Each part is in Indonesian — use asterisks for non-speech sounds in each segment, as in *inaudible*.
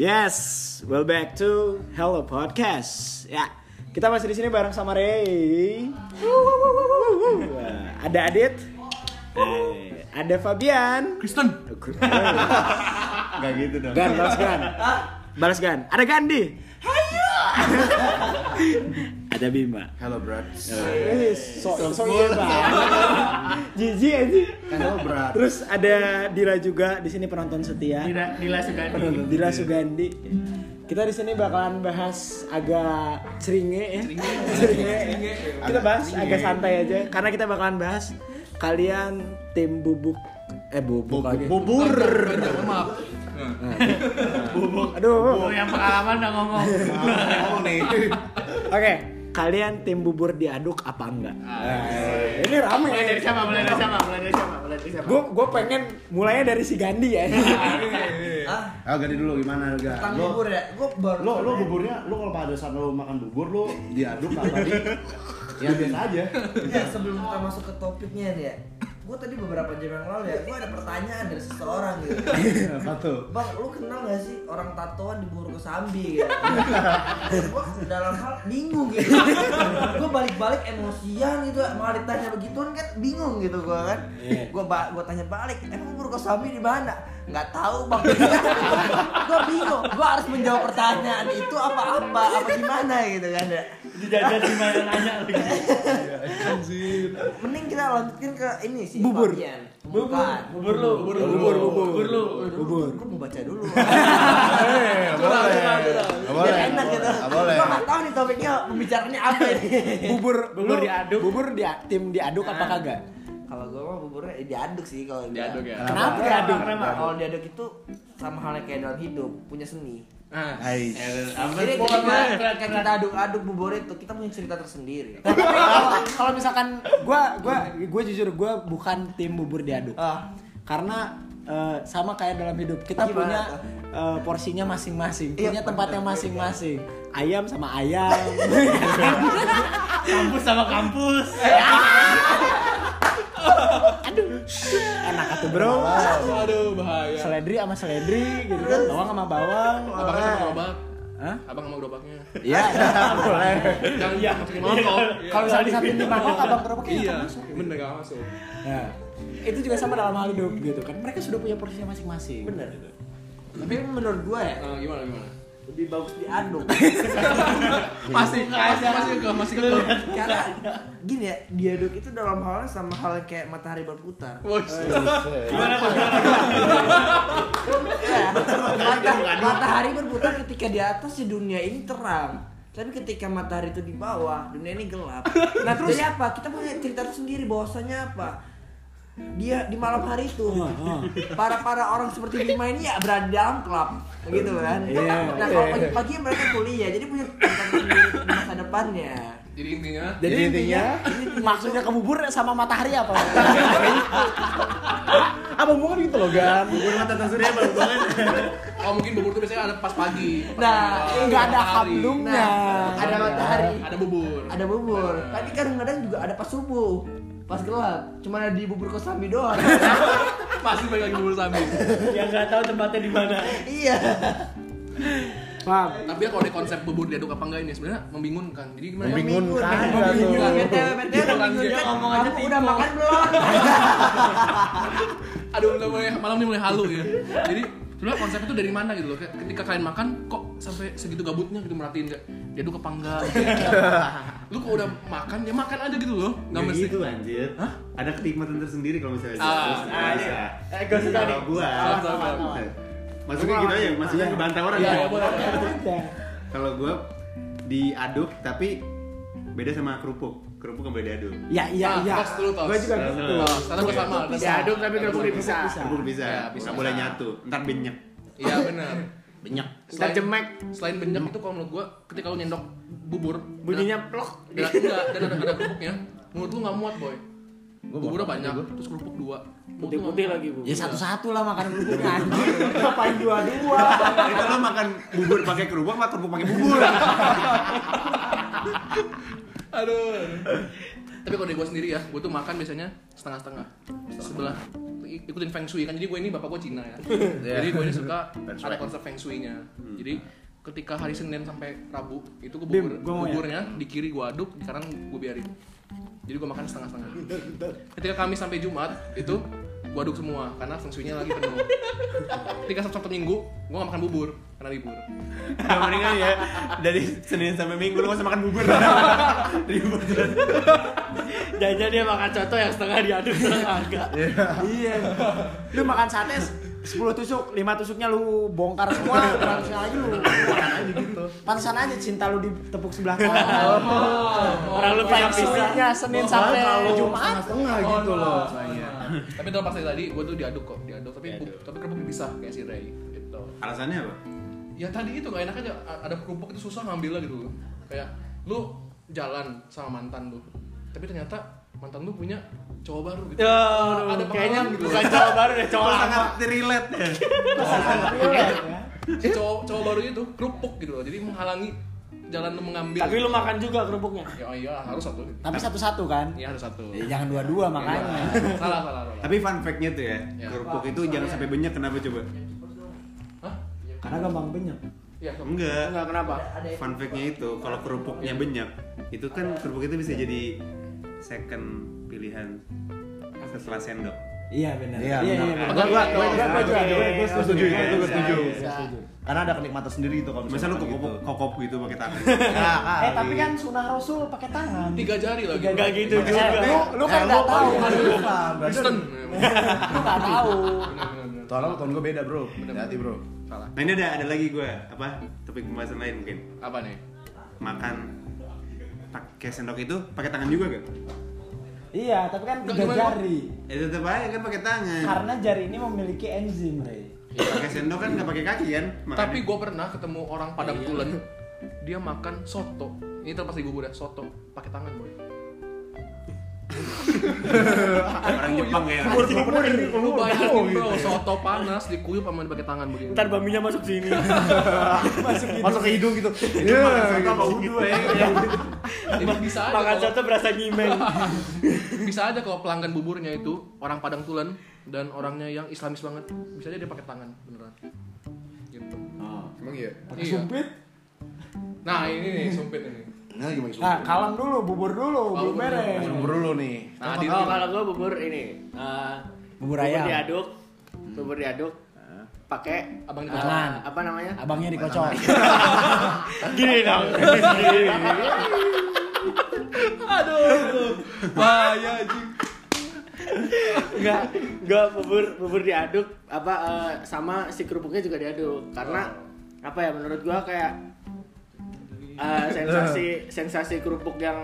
Yes, well back to Hello Podcast. Ya, kita masih di sini bareng sama Ray. Wah, Ada Adit. Eh, ada Fabian. Kristen. Gak gitu dong. Gan, balas Gan. Balas Gan. Ada Gandhi. *laughs* ada Bima. Hello bro. Eh, so so iya banget. Jijik aja. Hello bro. Terus ada Dila juga di sini penonton setia. Dila, Dila Sugandi. Penonton Dila Sugandi. Kita di sini bakalan bahas agak seringe ya. Seringe. *laughs* Kita bahas agak santai aja karena kita bakalan bahas kalian tim bubuk eh bubuk lagi. Bubur. Maaf. Aduh. Oh, yang pengalaman udah ngomong. Ngomong nih. Oke, kalian tim bubur diaduk apa enggak? Eh, ini rame. Mulai dari siapa? Mulai dari siapa? Mulai dari siapa? Mulai dari siapa? Gue gue pengen mulainya dari si Gandhi ya. Ah, Ah, ganti dulu gimana ga? tentang Lo, bubur ya? Gue baru lo, lo buburnya, lo kalau pada saat lo makan bubur lo diaduk apa tadi? Ya biasa aja. Ya, sebelum kita masuk ke topiknya nih ya Gue tadi beberapa jam yang lalu ya, gue ada pertanyaan dari seseorang gitu *laughs* Apa tuh? Bang, lu kenal gak sih orang tatoan di buru kesambi gitu? *laughs* gue dalam hal bingung gitu Gue balik-balik emosian gitu, malah ditanya begituan kan bingung gitu gue kan Gue ba gua tanya balik, emang buru kesambi di mana? Nggak tahu bang *laughs* Gue bingung, gue harus menjawab pertanyaan itu apa-apa, apa gimana gitu kan ya Dijajar di mana nanya lagi. Mending kita lanjutin ke ini sih Bubur. Fabian. Bubur. Bukan. Bubur lu. Bubur, bubur, bubur. Bubur lu. Bubur. Gue mau baca dulu. *laughs* Eh, Curang, boleh. boleh. enak gitu. Boleh. Gue nggak tahu nih topiknya pembicaraannya apa ini. *laughs* Bubur Bubur lu- diaduk. Bubur di tim diaduk apa kagak? Kalau gue mah buburnya eh, diaduk sih kalau gua. Diaduk ya. Kenapa diaduk? Kalau diaduk itu sama halnya kayak dalam hidup, punya seni. Ah. Hai. Apa Jadi ketika, kita aduk-aduk bubur itu, kita punya cerita tersendiri. *laughs* Kalau kalau misalkan gua gua gua jujur gua bukan tim bubur diaduk. Ah. Karena eh, sama kayak dalam hidup kita Gimana punya eh, porsinya masing-masing, Iya, punya tempatnya masing-masing. Ayam sama ayam. Kampus sama kampus. *laughs* Enak atuh, Bro. Aduh, bahaya. Seledri sama seledri gitu kan. Bawang sama bawang. Abang sama gerobak. Hah? Abang sama gerobaknya. Iya, *laughs* *laughs* boleh. Yang iya, masukin mangkok. Kalau misalnya disatuin di mangkok, abang kerupuknya Iya, nggak masuk. bener gak masuk. Nah, itu juga sama dalam hal hidup gitu kan. Mereka sudah punya porsinya masing-masing. Bener. Tapi menurut gue ya, Nah, gimana gimana? Lebih bagus diaduk. *laughs* Masih masih ke masih ke. Karena gini ya, diaduk itu dalam halnya sama hal kayak matahari berputar. Gimana matahari berputar ketika di atas si dunia ini terang. Tapi ketika matahari itu di bawah, dunia ini gelap. Nah terus Jadi apa? Kita punya cerita sendiri bahwasanya apa? Dia di malam hari itu para para orang seperti Bima ini ya berada dalam klub gitu kan. Iya, Nah kalau pagi-pagi mereka kuliah, jadi punya cerita sendiri di masa depannya. Jadi intinya Jadi intinya maksudnya ke bubur sama matahari apa? *laughs* apa hubungan gitu loh, Gan? Bubur mata surya apa hubungan? Oh mungkin bubur tuh biasanya ada pas pagi. Pas Nah, pagi. Enggak ada hablumnya. Nah, ada matahari. Ada bubur. ada bubur tapi kadang-kadang juga ada pas subuh pas gelap cuma ada di bubur kosambi doang *laughs* Pasti balik lagi bubur sambil. yang nggak tahu tempatnya di mana iya Paham? Tapi ya kalau di konsep bubur diaduk apa enggak ini sebenarnya membingungkan. Jadi gimana? Membingungkan. Membingungkan. BTW, BTW, kan, membingungkan. ngomong aja Kamu udah makan belum *laughs* Aduh udah mulai malam ini mulai halu ya. Jadi sebenarnya konsep itu dari mana gitu loh? Ketika kalian makan kok sampai segitu gabutnya gitu merhatiin kayak diaduk apa enggak? *laughs* Lu kok udah makan ya makan aja gitu loh. Enggak Nggak mesti. gitu anjir. Hah? Ada kenikmatan tersendiri kalau misalnya Ah, ah, bisa. iya. Eh, gak usah Kalau nih. gua. Maksudnya gitu aja, maksudnya ngebantah orang Iya, ya. boleh. Kalau gua diaduk tapi beda sama kerupuk. Kerupuk nggak boleh diaduk. Ya iya Ah, iya. tos dulu, tos. Gua juga gitu. Tos, karena gua sama. Bisa. diaduk tapi kerupuk dipisah Kerupuk bisa, bisa. nggak boleh nyatu. Ntar benyek. Iya benar. Benyek. Ntar jemek Selain benjak itu kalau menurut gua ketika lu nyendok bubur bunyinya plok dan, dan, enggak, dan ada, ada kerupuknya, menurut lu nggak muat boy. Gua Buburnya banyak, gua. terus kerupuk dua. Putih-putih lagi bu Ya satu-satu lah makan kerupuknya anjir. *laughs* Ngapain dua-dua? Itu lo makan bubur pakai kerupuk sama kerupuk pakai bubur. *laughs* Aduh. Tapi kalau dari gue sendiri ya, gue tuh makan biasanya setengah-setengah. Sebelah. Ik- ikutin feng shui kan jadi gue ini bapak gue Cina ya. *laughs* Jadi gue ini suka That's ada konsep feng shui-nya. Jadi ketika hari Senin sampai Rabu itu gue Bim, bubur, gua mau ya. buburnya di kiri gue aduk di kanan gue biarin. Jadi gue makan setengah-setengah. *laughs* Ketika Kamis sampai Jumat itu gue aduk semua karena feng shui-nya lagi penuh ketika Sabtu sampai Minggu gue gak makan bubur karena libur Udah mendingan ya dari Senin sampai Minggu lu gak usah makan bubur. Ribut. Jajan dia makan coto yang setengah diaduk setengah agak. iya lu makan sate 10 tusuk, 5 tusuknya lu bongkar semua, pantesan aja lu gitu. Pantesan aja cinta lu ditepuk sebelah kanan. Orang lu Feng pengen pisah. shui-nya Senin sampai Jumat. setengah gitu loh. Tapi dalam pas tadi gue tuh diaduk kok diaduk. Tapi bu- tapi kerupuk dipisah kayak si Ray gitu. Alasannya apa? ya tadi itu gak enak aja. Ada kerupuk itu susah ngambilnya gitu. Loh kayak lu jalan sama mantan lu tapi ternyata mantan lu punya cowok baru gitu. Aduh, ada kayaknya pengalaman gitu. bukan cowok baru deh, cowok sangat relate ya. si cowok cowok baru itu kerupuk gitu loh. Jadi menghalangi jalan lu mengambil Tapi lu makan juga kerupuknya. ya oh iya harus satu Tapi satu-satu kan? iya harus satu Ya, jangan dua-dua makanya. salah salah salah Tapi fun fact-nya tuh ya, Ya. kerupuk itu jangan sampai banyak kenapa coba? Hah? Karena gampang banyak. Iya, Enggak. Enggak kenapa? Fun fact-nya itu kalau kerupuknya banyak, itu kan kerupuk itu bisa jadi second pilihan setelah sendok. Iya benar. Iya, iya, benar. iya. Gua- gua- gua gua gua juga, gua gua setuju, itu gua setuju. Gua setuju. Karena ada kenikmatan sendiri gitu kalau Masa lu kokop gitu. kokop gitu pakai tangan? Ya, *laughs* kali. Eh tapi kan sunah rasul pakai tangan. tiga jari lagi Enggak gitu Eh, juga. Lu lu kan Eh, enggak tahu. Bukan, berarti Kristen *laughs* Lu enggak tahu. Lalu tahun gue beda bro. Hati bro. salah Nah ini ada ada lagi gue apa topik pembahasan lain mungkin apa nih makan pakai sendok itu pakai tangan juga kan? Iya, tapi kan tiga jari. Ya tetap aja kan pakai tangan. Karena jari ini memiliki enzim, Rey. Ya, pakai sendok kan nggak pakai kaki kan? Makanya- Tapi gue pernah ketemu orang Padang Tulen, dia makan soto. Ini terlepas dari bubur ya, soto pakai tangan boy. Orang Jepang ya. Bubur ini Lu bayangin bro, soto panas dikuyup sama pakai tangan begini. Ntar baminya masuk sini. *laughs* Masuk ke hidung gitu. Itu makan soto apa udu ya? Jadi bisa aja Makan coto berasa nyimeng. *laughs* bisa aja kalau pelanggan buburnya itu orang Padang Tulen dan orangnya yang Islamis banget, bisa aja dia pakai tangan beneran. Gitu. Emang iya. pakai Iya. sumpit. Nah ini nih sumpit ini. Nah gimana Nah, kalem dulu, bubur dulu, belum bubur beres. Bubur dulu nih. Nah, oh, di kalau gue bubur ini. eh, Bubur ayam. diaduk. Bubur diaduk. Pakai abang di eh, Tangan. apa namanya? Abangnya dikocok. Gini *laughs* dong. Aduh, bahaya anjing. Enggak, enggak bubur bubur diaduk apa eh, sama si kerupuknya juga diaduk karena apa ya menurut gua kayak eh, sensasi sensasi kerupuk yang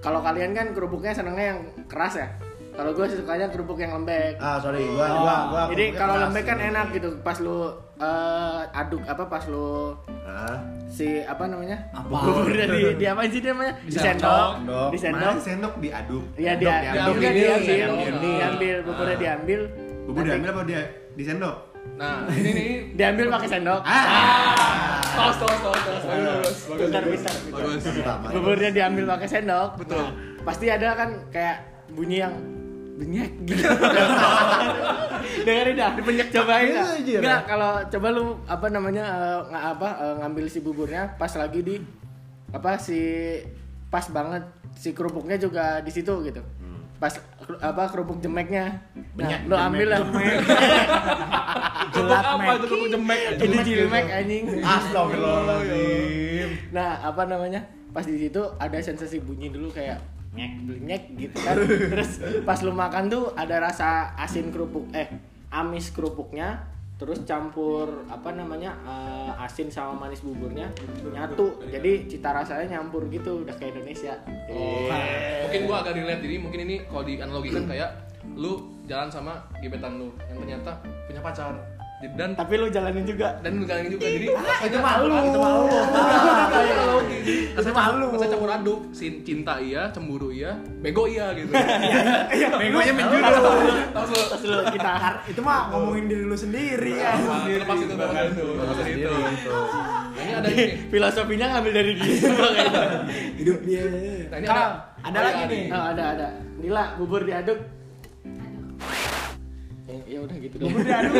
kalau kalian kan kerupuknya senengnya yang keras ya. Kalau gua sukanya kerupuk yang lembek. Ah sorry, gua gua gua. Jadi kalau lembek kan enak gitu pas lu eh, aduk apa pas lu Ah, si apa namanya? Apa? Buburnya di, di apa sih dia namanya? Di Sendok. sendok. Sendok. Di sendok. Diaduk? Iya dia Diaduk, diambil, diambil, diambil, diambil. diambil, buburnya diambil. Bubur Nanti- diambil apa dia di sendok? Nah ini nih. diambil pakai sendok. Tos tos tos tos. Bagus bagus. Bagus. Buburnya diambil pakai sendok. Betul. Nah, pasti ada kan kayak bunyi yang benyek gitu. *laughs* Dengerin dah, dipenyek cobain dah. Iya, anjir. Enggak, kalau coba lu apa namanya eh, nggak apa eh, ngambil si buburnya pas lagi di apa si pas banget si kerupuknya juga di situ gitu. Pas apa kerupuk jemeknya. Nah, lu ambil lah. *laughs* Jelat apa itu kerupuk jemek? Ini jimek anjing. Astagfirullahaladzim. Nah, apa namanya? Pas di situ ada sensasi bunyi dulu kayak nyek nyek gitu kan. *laughs* Terus pas lu makan tuh ada rasa asin kerupuk eh amis kerupuknya terus campur apa namanya eh, asin sama manis buburnya nyatu. jadi cita rasanya nyampur gitu udah kayak Indonesia. Oh, Eh. mungkin gua agak relate jadi mungkin ini kalau dianalogikan kayak lu jalan sama gebetan lu yang ternyata punya pacar dan tapi lu jalanin juga. Dan lu jalanin juga jadi Itu malu. Itu malu. itu malu. saya campur aduk cinta iya cemburu iya bego iya gitu. Begonya menjuru. tahu terus lu kita Itu mah ngomongin diri lu sendiri. Ya. Terlepas itu terlepas itu. Itu. Nah, ini ada ini. Filosofinya ngambil dari gitu. Hidup dia. nah ini ada ada lagi. nih. Oh, ada ada. Nila bubur diaduk ya udah gitu dong diaduk.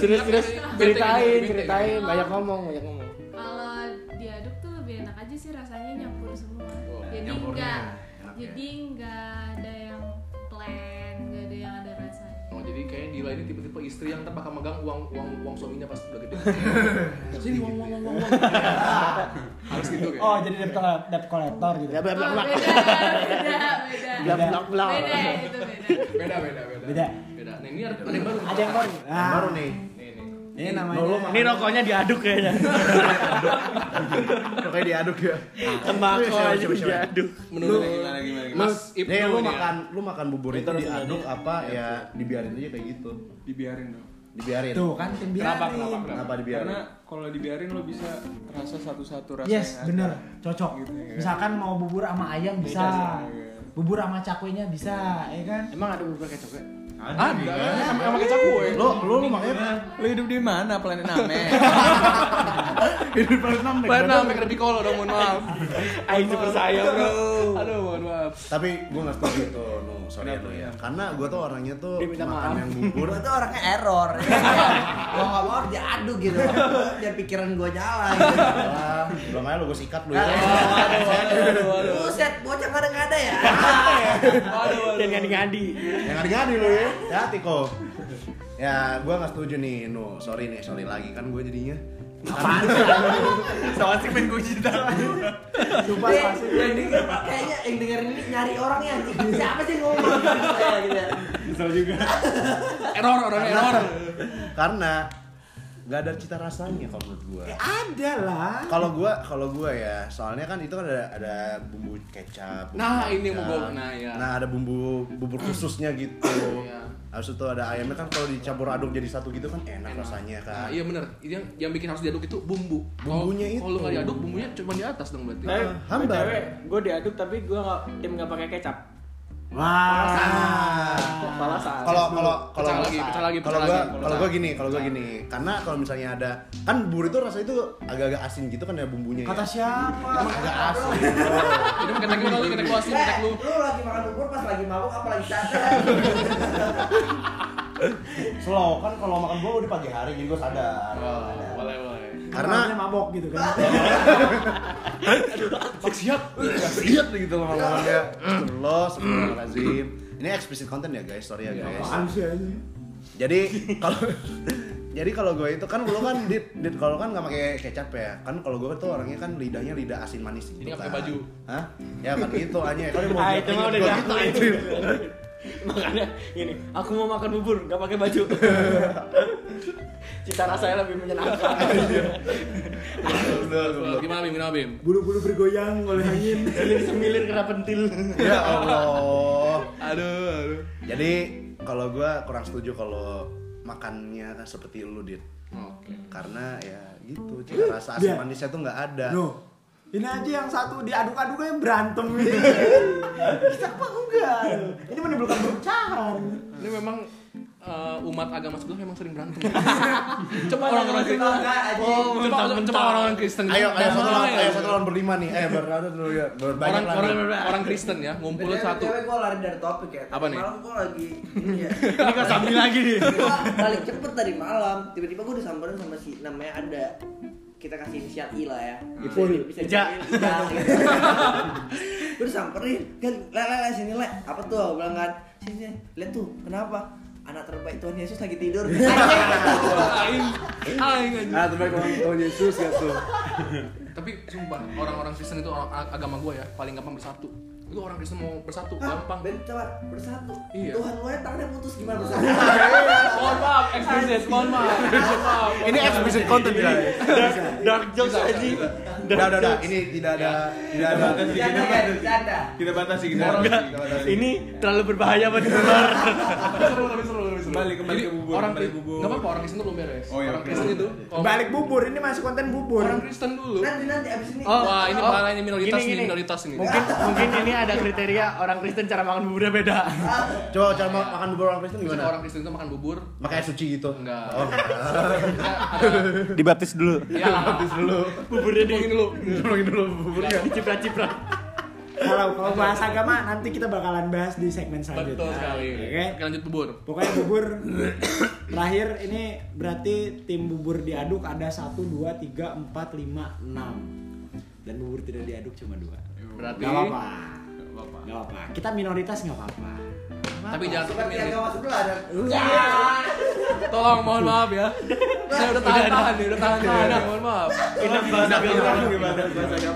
terus terus Benteng, ceritain ceritain banyak ngomong banyak ngomong Kalau diaduk tuh lebih enak aja sih rasanya nyampur semua. jadi enggak ya. jadi enggak ada yang plain, enggak ada yang ada rasanya. Oh jadi kayaknya Dila ini tipe-tipe istri yang bakal megang uang uang uang suaminya pas udah gede. *laughs* Sini uang uang uang uang. Harus gitu kayak. Oh, jadi debt collector, debt collector gitu. ya Oh, belak beda, beda, beda. belak belak Beda, itu beda. Beda beda beda. Beda. Beda. Nah ini ada, ada yang baru. Ada yang baru. Yang baru nih. Nih nih. Ini namanya. ini rokoknya diaduk kayaknya *laughs* Pokoknya diaduk ya. tembakau aja diaduk Menurut Gimana gimana? Mas dulu lu ya. makan lu makan bubur itu diaduk apa ya dibiarin aja kayak gitu. dibiarin dong Dibiarin. Tuh kan tim biarin. Kenapa, kenapa, Kenapa dibiarin? karena kalau dibiarin lo bisa terasa satu-satu rasa Yes, bener, cocok. Gitu, ya kan? Misalkan mau bubur sama ayam bisa, Beda sih, iya. Bubur sama cakwenya bisa, ya kan? emang ada bubur kecap ya Ada. Sama sama kecap kue. Lu lu lu makanya lo hidup di mana planet Name *laughs* hidup paling enam deh. Planet Namek lebih kolo dong, mohon maaf. Aing super saya bro Aduh, Tapi gue gak setuju itu, no, sorry ya, no, ya. Karena gue tuh orangnya tuh Dia minta makan maaf. yang bubur. Gue tuh orangnya error. *laughs* Gue gak mau harus diaduk gitu. Biar pikiran gue nyala gitu. Belum aja lu gue sikat lu ya. Buset, bocah kadang ada ya. *laughs* dan ngadi ngadi Yang ngadi-ngadi lu ya. Hati kok. Ya, gue gak setuju nih, no. Sorry nih, sorry lagi kan gue jadinya. Apaan sih? Sama sih pengen gue cerita Sumpah pasti. yang denger, kayaknya yang dengerin ini nyari orangnya anjing. Siapa sih ngomong gitu saya gitu. ya. Error, orang error. Karena gak ada cita rasanya kalau menurut gue. Eh, ada lah. Kalau gue, kalau gue ya, soalnya kan itu kan ada ada bumbu kecap. bumbu Nah, ini mau gua- nah, ya. Nah, ada bumbu bubur khususnya gitu. *clears throat* Iya. Habis itu ada ayamnya kan kalau dicampur aduk jadi satu gitu kan enak, rasanya Nah, kan. iya bener. Itu yang yang bikin harus diaduk itu bumbu. Bumbunya itu. Kalau nggak diaduk, bumbunya cuma di atas dong berarti. Eh, hambar. gue diaduk tapi gue nggak tim nggak pakai kecap Wah. Kalau kalau kalau lagi, pecah lagi, kalau pecah gua lagi. kalau gua gini, kalau gua gini. Karena kalau misalnya ada kan bubur itu rasanya itu agak-agak asin gitu kan ya bumbunya ya. Kata siapa? agak asin. Itu ketek lu, lu ketek lu asin, ketek lu. Eh, lu lagi makan bubur pas lagi mabuk apa lagi cacat? Slow kan kalau makan gua udah pagi hari jadi gua sadar. Oh, boleh, boleh. Karena Karena mabok gitu kan. *laughs* siap siap gitu loh makannya. Astagfirullah, astagfirullahalazim. Ini explicit content ya guys, sorry ya guys. Apaan sih aja? Jadi kalau *laughs* jadi kalau gue itu kan lu kan dit, dit kalau kan nggak pakai kecap ya kan kalau gue tuh orangnya kan lidahnya lidah asin manis gitu Jadi nggak kan. pakai baju. Hah? Ya kan gitu aja. Kalau mau itu mah udah gitu, itu. itu. *laughs* *laughs* makanya gini aku mau makan bubur nggak pakai baju *laughs* cita rasanya lebih menyenangkan *laughs* Gimana Bim? Gimana Bim? Bulu-bulu bergoyang oleh angin. semilir semilir kena pentil ya Allah. Aduh, aduh. Jadi kalau gue kurang setuju kalau makannya kan seperti lu dit. Oke. Karena ya gitu, cita rasa asam manisnya tuh nggak ada. Ini aja yang satu diaduk-aduknya berantem *laughs* gitu. Kita apa enggak? Ini menimbulkan perpecahan. Ini memang eh, umat agama sebelah memang sering berantem. *laughs* coba orang-orang Kristen. Oh, coba coba orang-orang Kristen. Ayo, ayo satu lawan, ayo satu lawan berlima nih. Eh, berada dulu ya. Berbanyak Orang orang orang Kristen ya, ngumpul satu. Cewek gue lari dari topik ya. Apa nih? Malam gue lagi ini ya. *laughs* sambil lagi nih balik cepet dari malam. Tiba-tiba gue disamperin sama si namanya ada kita kasih inisial I lah ya. Bisa, bisa Ija. *laughs* gitu. gue disamperin, kan le le le sini le. Apa tuh? Gue bilang kan, sini lihat tuh, kenapa? Anak terbaik Tuhan Yesus lagi tidur. *laughs* Aing, aing aja. Ah, terbaik orang Tuhan Yesus ya tuh. Tapi sumpah orang-orang Kristen itu agama gue ya paling gampang bersatu. Itu orang Kristen mau bersatu gampang. Ben, coba bersatu. Iya. Tuhan gue tangannya putus gimana bersatu? *laughs* Mohon maaf, eksplisit, mohon maaf. Mohon maaf. Ini explicit content ya. dark jokes Bisa, aja. Udah, udah, udah. Ini tidak ada tidak ada ya, bercanda. Kita batasi kita Orang- batasi. ini terlalu berbahaya buat tapi seru tapi seru. Kembali, kembali ke bubur, Orang kembali bubur. nggak apa-apa orang Kristen tuh belum beres. Oh, iya, orang. Kristen itu. Balik bubur, ini masih konten bubur. Orang Kristen dulu. Nanti nanti abis ini. Oh. Wah ini Oh. pahalanya minoritas Gini, nih gini. minoritas ini. mungkin *laughs* mungkin ini ada kriteria orang Kristen cara makan buburnya beda *laughs* Coba cara ma- makan bubur orang Kristen Gimana orang Kristen itu makan bubur? Pakai air suci gitu. Enggak. Oh, *laughs* Dibaptis dulu. ya Dibaptis dulu. buburnya di Tolongin dulu. Tolongin dulu buburnya. diciprat-ciprat kalau kalau bahas agama nanti kita bakalan bahas di segmen selanjutnya. Betul sekali. Oke. Oke, lanjut bubur. Pokoknya bubur terakhir ini berarti tim bubur diaduk ada 1 2 3 4 5 6. Dan bubur tidak diaduk cuma dua. Berarti Gak apa-apa. Bapak. Gak apa-apa. Kita minoritas gak apa-apa. tapi jangan sampai Seperti agama sebelah ada. Tolong mohon maaf ya. Saya udah tahan-tahan nih, udah tahan-tahan. nih, Mohon maaf.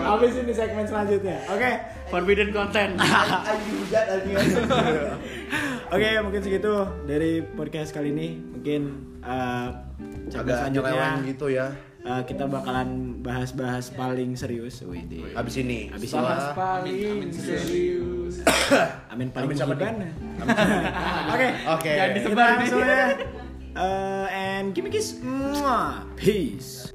Habis ini segmen selanjutnya. Oke. Forbidden content. Oke, mungkin segitu dari podcast kali ini. Mungkin eh Agak selanjutnya nyeleweng gitu ya. eh, kita bakalan bahas-bahas paling serius. Widih. Abis ini. Abis ini. Bahas paling serius. Amin paling Amin menghibur. *laughs* Oke. Oke. Jangan Kita disebar nih. Uh, and give me a kiss. Mwah. Peace.